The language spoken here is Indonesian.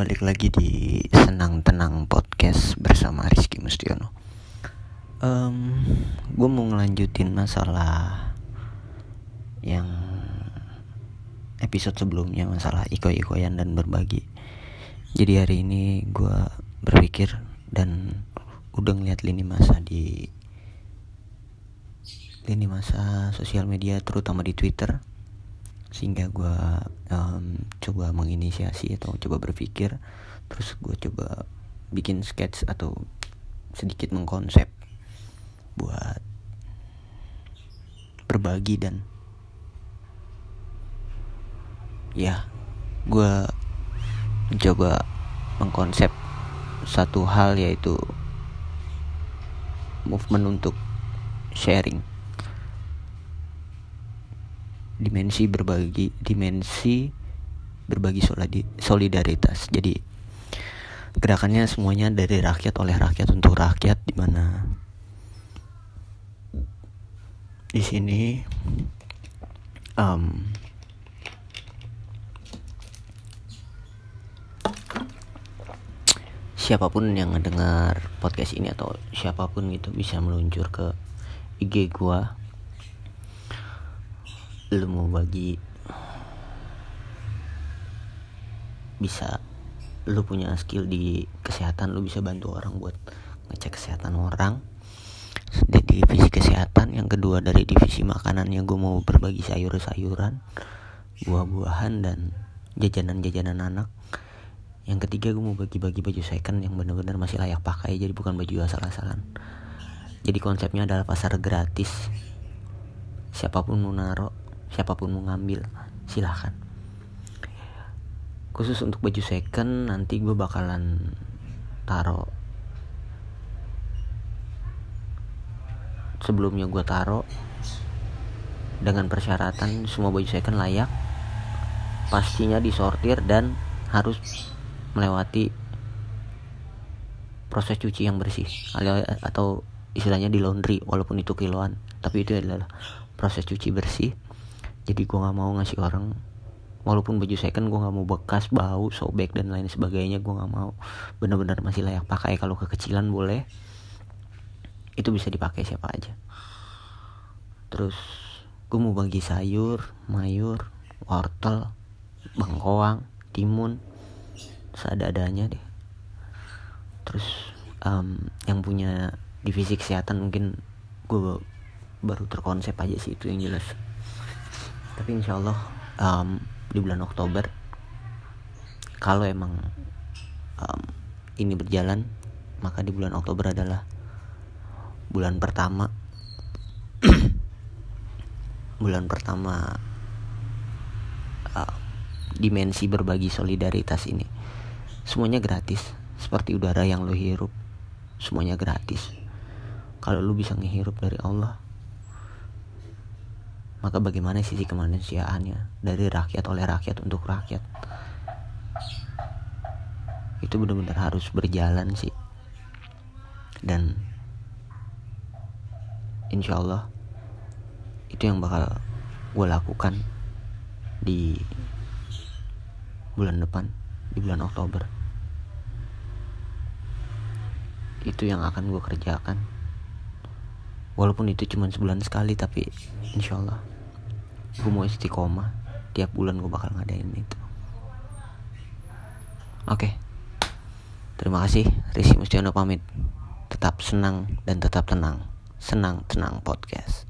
balik lagi di Senang Tenang Podcast bersama Rizky Mustiono. Um, Gue mau ngelanjutin masalah yang episode sebelumnya Masalah iko-ikoyan dan berbagi. Jadi hari ini gue berpikir dan udah ngeliat lini masa di lini masa sosial media terutama di Twitter sehingga gue um, coba menginisiasi atau coba berpikir terus gue coba bikin sketch atau sedikit mengkonsep buat berbagi dan ya gue coba mengkonsep satu hal yaitu movement untuk sharing dimensi berbagi dimensi berbagi solidaritas. Jadi gerakannya semuanya dari rakyat oleh rakyat untuk rakyat di mana di sini um, siapa pun yang mendengar podcast ini atau siapa pun gitu bisa meluncur ke IG gua lu mau bagi bisa lu punya skill di kesehatan lu bisa bantu orang buat ngecek kesehatan orang. Dari divisi kesehatan yang kedua dari divisi makanan yang gue mau berbagi sayur-sayuran buah-buahan dan jajanan-jajanan anak. Yang ketiga gue mau bagi-bagi baju second yang benar-benar masih layak pakai jadi bukan baju asal-asalan. Jadi konsepnya adalah pasar gratis. Siapa pun mau naruh siapa pun mau ngambil silahkan. Khusus untuk baju second nanti gue bakalan taro. Sebelumnya gue taro dengan persyaratan semua baju second layak pastinya disortir dan harus melewati proses cuci yang bersih atau istilahnya di laundry walaupun itu kiloan tapi itu adalah proses cuci bersih jadi gue nggak mau ngasih orang walaupun baju second gue nggak mau bekas bau sobek dan lain sebagainya gue nggak mau. Benar-benar masih layak pakai. Kalau kekecilan boleh itu bisa dipakai siapa aja. Terus gue mau bagi sayur mayur wortel bangkoang timun seadanya deh. Terus um, yang punya divisi kesehatan mungkin gue baru terkonsep aja sih itu yang jelas tapi insya Allah um, di bulan Oktober kalau emang um, ini berjalan maka di bulan Oktober adalah bulan pertama. Bulan pertama uh, dimensi berbagi solidaritas ini. Semuanya gratis seperti udara yang lo hirup. Semuanya gratis. Kalau lu bisa ngehirup dari Allah maka bagaimana sisi kemanusiaannya dari rakyat oleh rakyat untuk rakyat? Itu benar-benar harus berjalan sih. Dan insya Allah itu yang bakal gue lakukan di bulan depan di bulan Oktober. Itu yang akan gue kerjakan. Walaupun itu cuma sebulan sekali tapi insya Allah gue mau istiqomah. Tiap bulan gue bakal ngadain itu. Oke. Okay. terima kasih. Rizky Mustiono pamit. Tetap senang dan tetap tenang. Senang tenang podcast